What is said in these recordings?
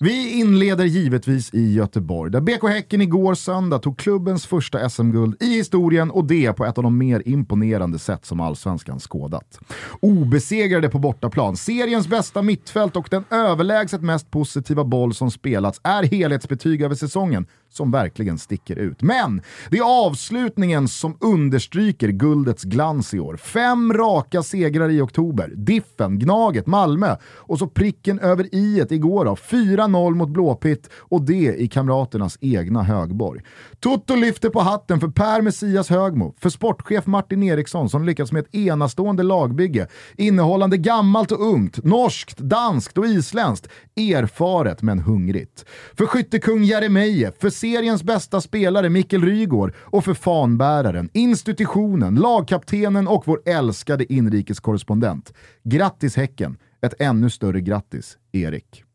Vi inleder givetvis i Göteborg, där BK Häcken igår söndag tog klubbens första SM-guld i historien och det på ett av de mer imponerande sätt som allsvenskan skådat. Obesegrade på bortaplan, seriens bästa mittfält och den överlägset mest positiva boll som spelats är helhetsbetyg över säsongen som verkligen sticker ut. Men det är avslutningen som understryker guldets glans i år. Fem raka segrar i oktober, Diffen, Gnaget, Malmö och så pricken över i igår då. 4-0 mot Blåpitt och det i kamraternas egna högborg. Toto lyfter på hatten för Per Messias Högmo, för sportchef Martin Eriksson som lyckats med ett enastående lagbygge innehållande gammalt och ungt, norskt, danskt och isländskt, erfaret men hungrigt. För skyttekung Jeremejeff, för seriens bästa spelare Mikkel Rygård och för fanbäraren, institutionen, lagkaptenen och vår älskade inrikeskorrespondent. Grattis Häcken! Ett ännu större grattis, Erik.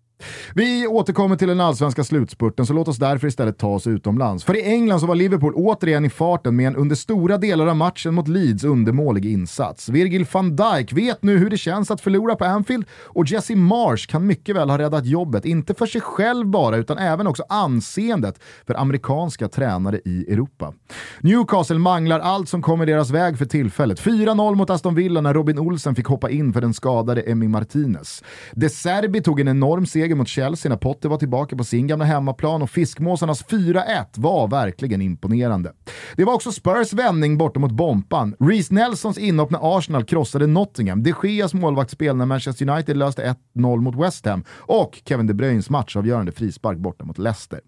Vi återkommer till den allsvenska slutspurten, så låt oss därför istället ta oss utomlands. För i England så var Liverpool återigen i farten med en under stora delar av matchen mot Leeds undermålig insats. Virgil van Dijk vet nu hur det känns att förlora på Anfield och Jesse Marsh kan mycket väl ha räddat jobbet, inte för sig själv bara, utan även också anseendet för amerikanska tränare i Europa. Newcastle manglar allt som kommer deras väg för tillfället. 4-0 mot Aston Villa när Robin Olsen fick hoppa in för den skadade Emmy Martinez. De Serbi tog en enorm seger mot Chelsea när Potter var tillbaka på sin gamla hemmaplan och fiskmåsarnas 4-1 var verkligen imponerande. Det var också Spurs vändning borta mot Bompan, Reece Nelsons inhopp när Arsenal krossade Nottingham, de Geas målvaktsspel när Manchester United löste 1-0 mot West Ham och Kevin De Bruynes matchavgörande frispark borta mot Leicester.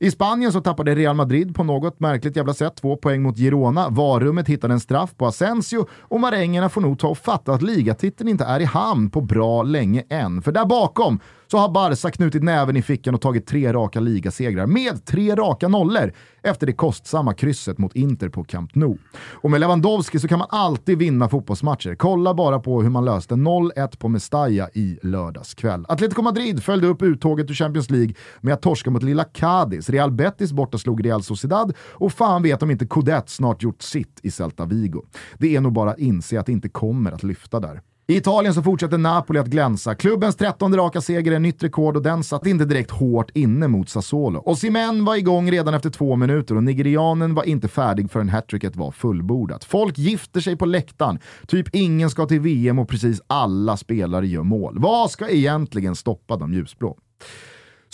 I Spanien så tappade Real Madrid på något märkligt jävla sätt två poäng mot Girona, Varummet hittade en straff på Asensio och marängerna får nog ta och fatta att ligatiteln inte är i hamn på bra länge än. För där bakom så har Barca knutit näven i fickan och tagit tre raka ligasegrar med tre raka nollor efter det kostsamma krysset mot Inter på Camp Nou. Och med Lewandowski så kan man alltid vinna fotbollsmatcher. Kolla bara på hur man löste 0-1 på Mestalla i lördags kväll. Atletico Madrid följde upp uttåget ur Champions League med att torska mot lilla Cadiz. Real Betis borta slog Real Sociedad och fan vet om inte Codet snart gjort sitt i Celta Vigo. Det är nog bara att inse att det inte kommer att lyfta där. I Italien så fortsätter Napoli att glänsa. Klubbens trettonde raka seger är nytt rekord och den satt inte direkt hårt inne mot Sassuolo. Och Simen var igång redan efter två minuter och nigerianen var inte färdig förrän hattricket var fullbordat. Folk gifter sig på läktaren, typ ingen ska till VM och precis alla spelare gör mål. Vad ska egentligen stoppa de ljusblå?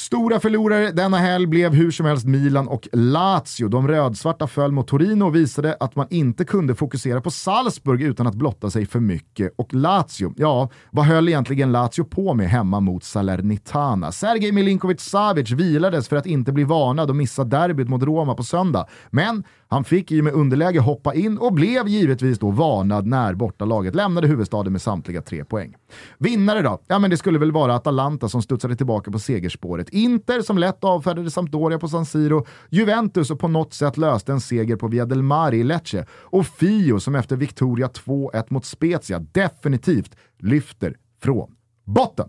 Stora förlorare denna helg blev hur som helst Milan och Lazio. De rödsvarta föll mot Torino och visade att man inte kunde fokusera på Salzburg utan att blotta sig för mycket. Och Lazio, ja, vad höll egentligen Lazio på med hemma mot Salernitana? Sergej Milinkovic-Savic vilades för att inte bli varnad och missa derbyt mot Roma på söndag. Men han fick i och med underläge hoppa in och blev givetvis då varnad när bortalaget lämnade huvudstaden med samtliga tre poäng. Vinnare då? Ja, men det skulle väl vara Atalanta som studsade tillbaka på segerspåret. Inter som lätt avfärdade Sampdoria på San Siro, Juventus och på något sätt löste en seger på Via del Mare i Lecce och Fio som efter Victoria 2-1 mot Spezia definitivt lyfter från botten.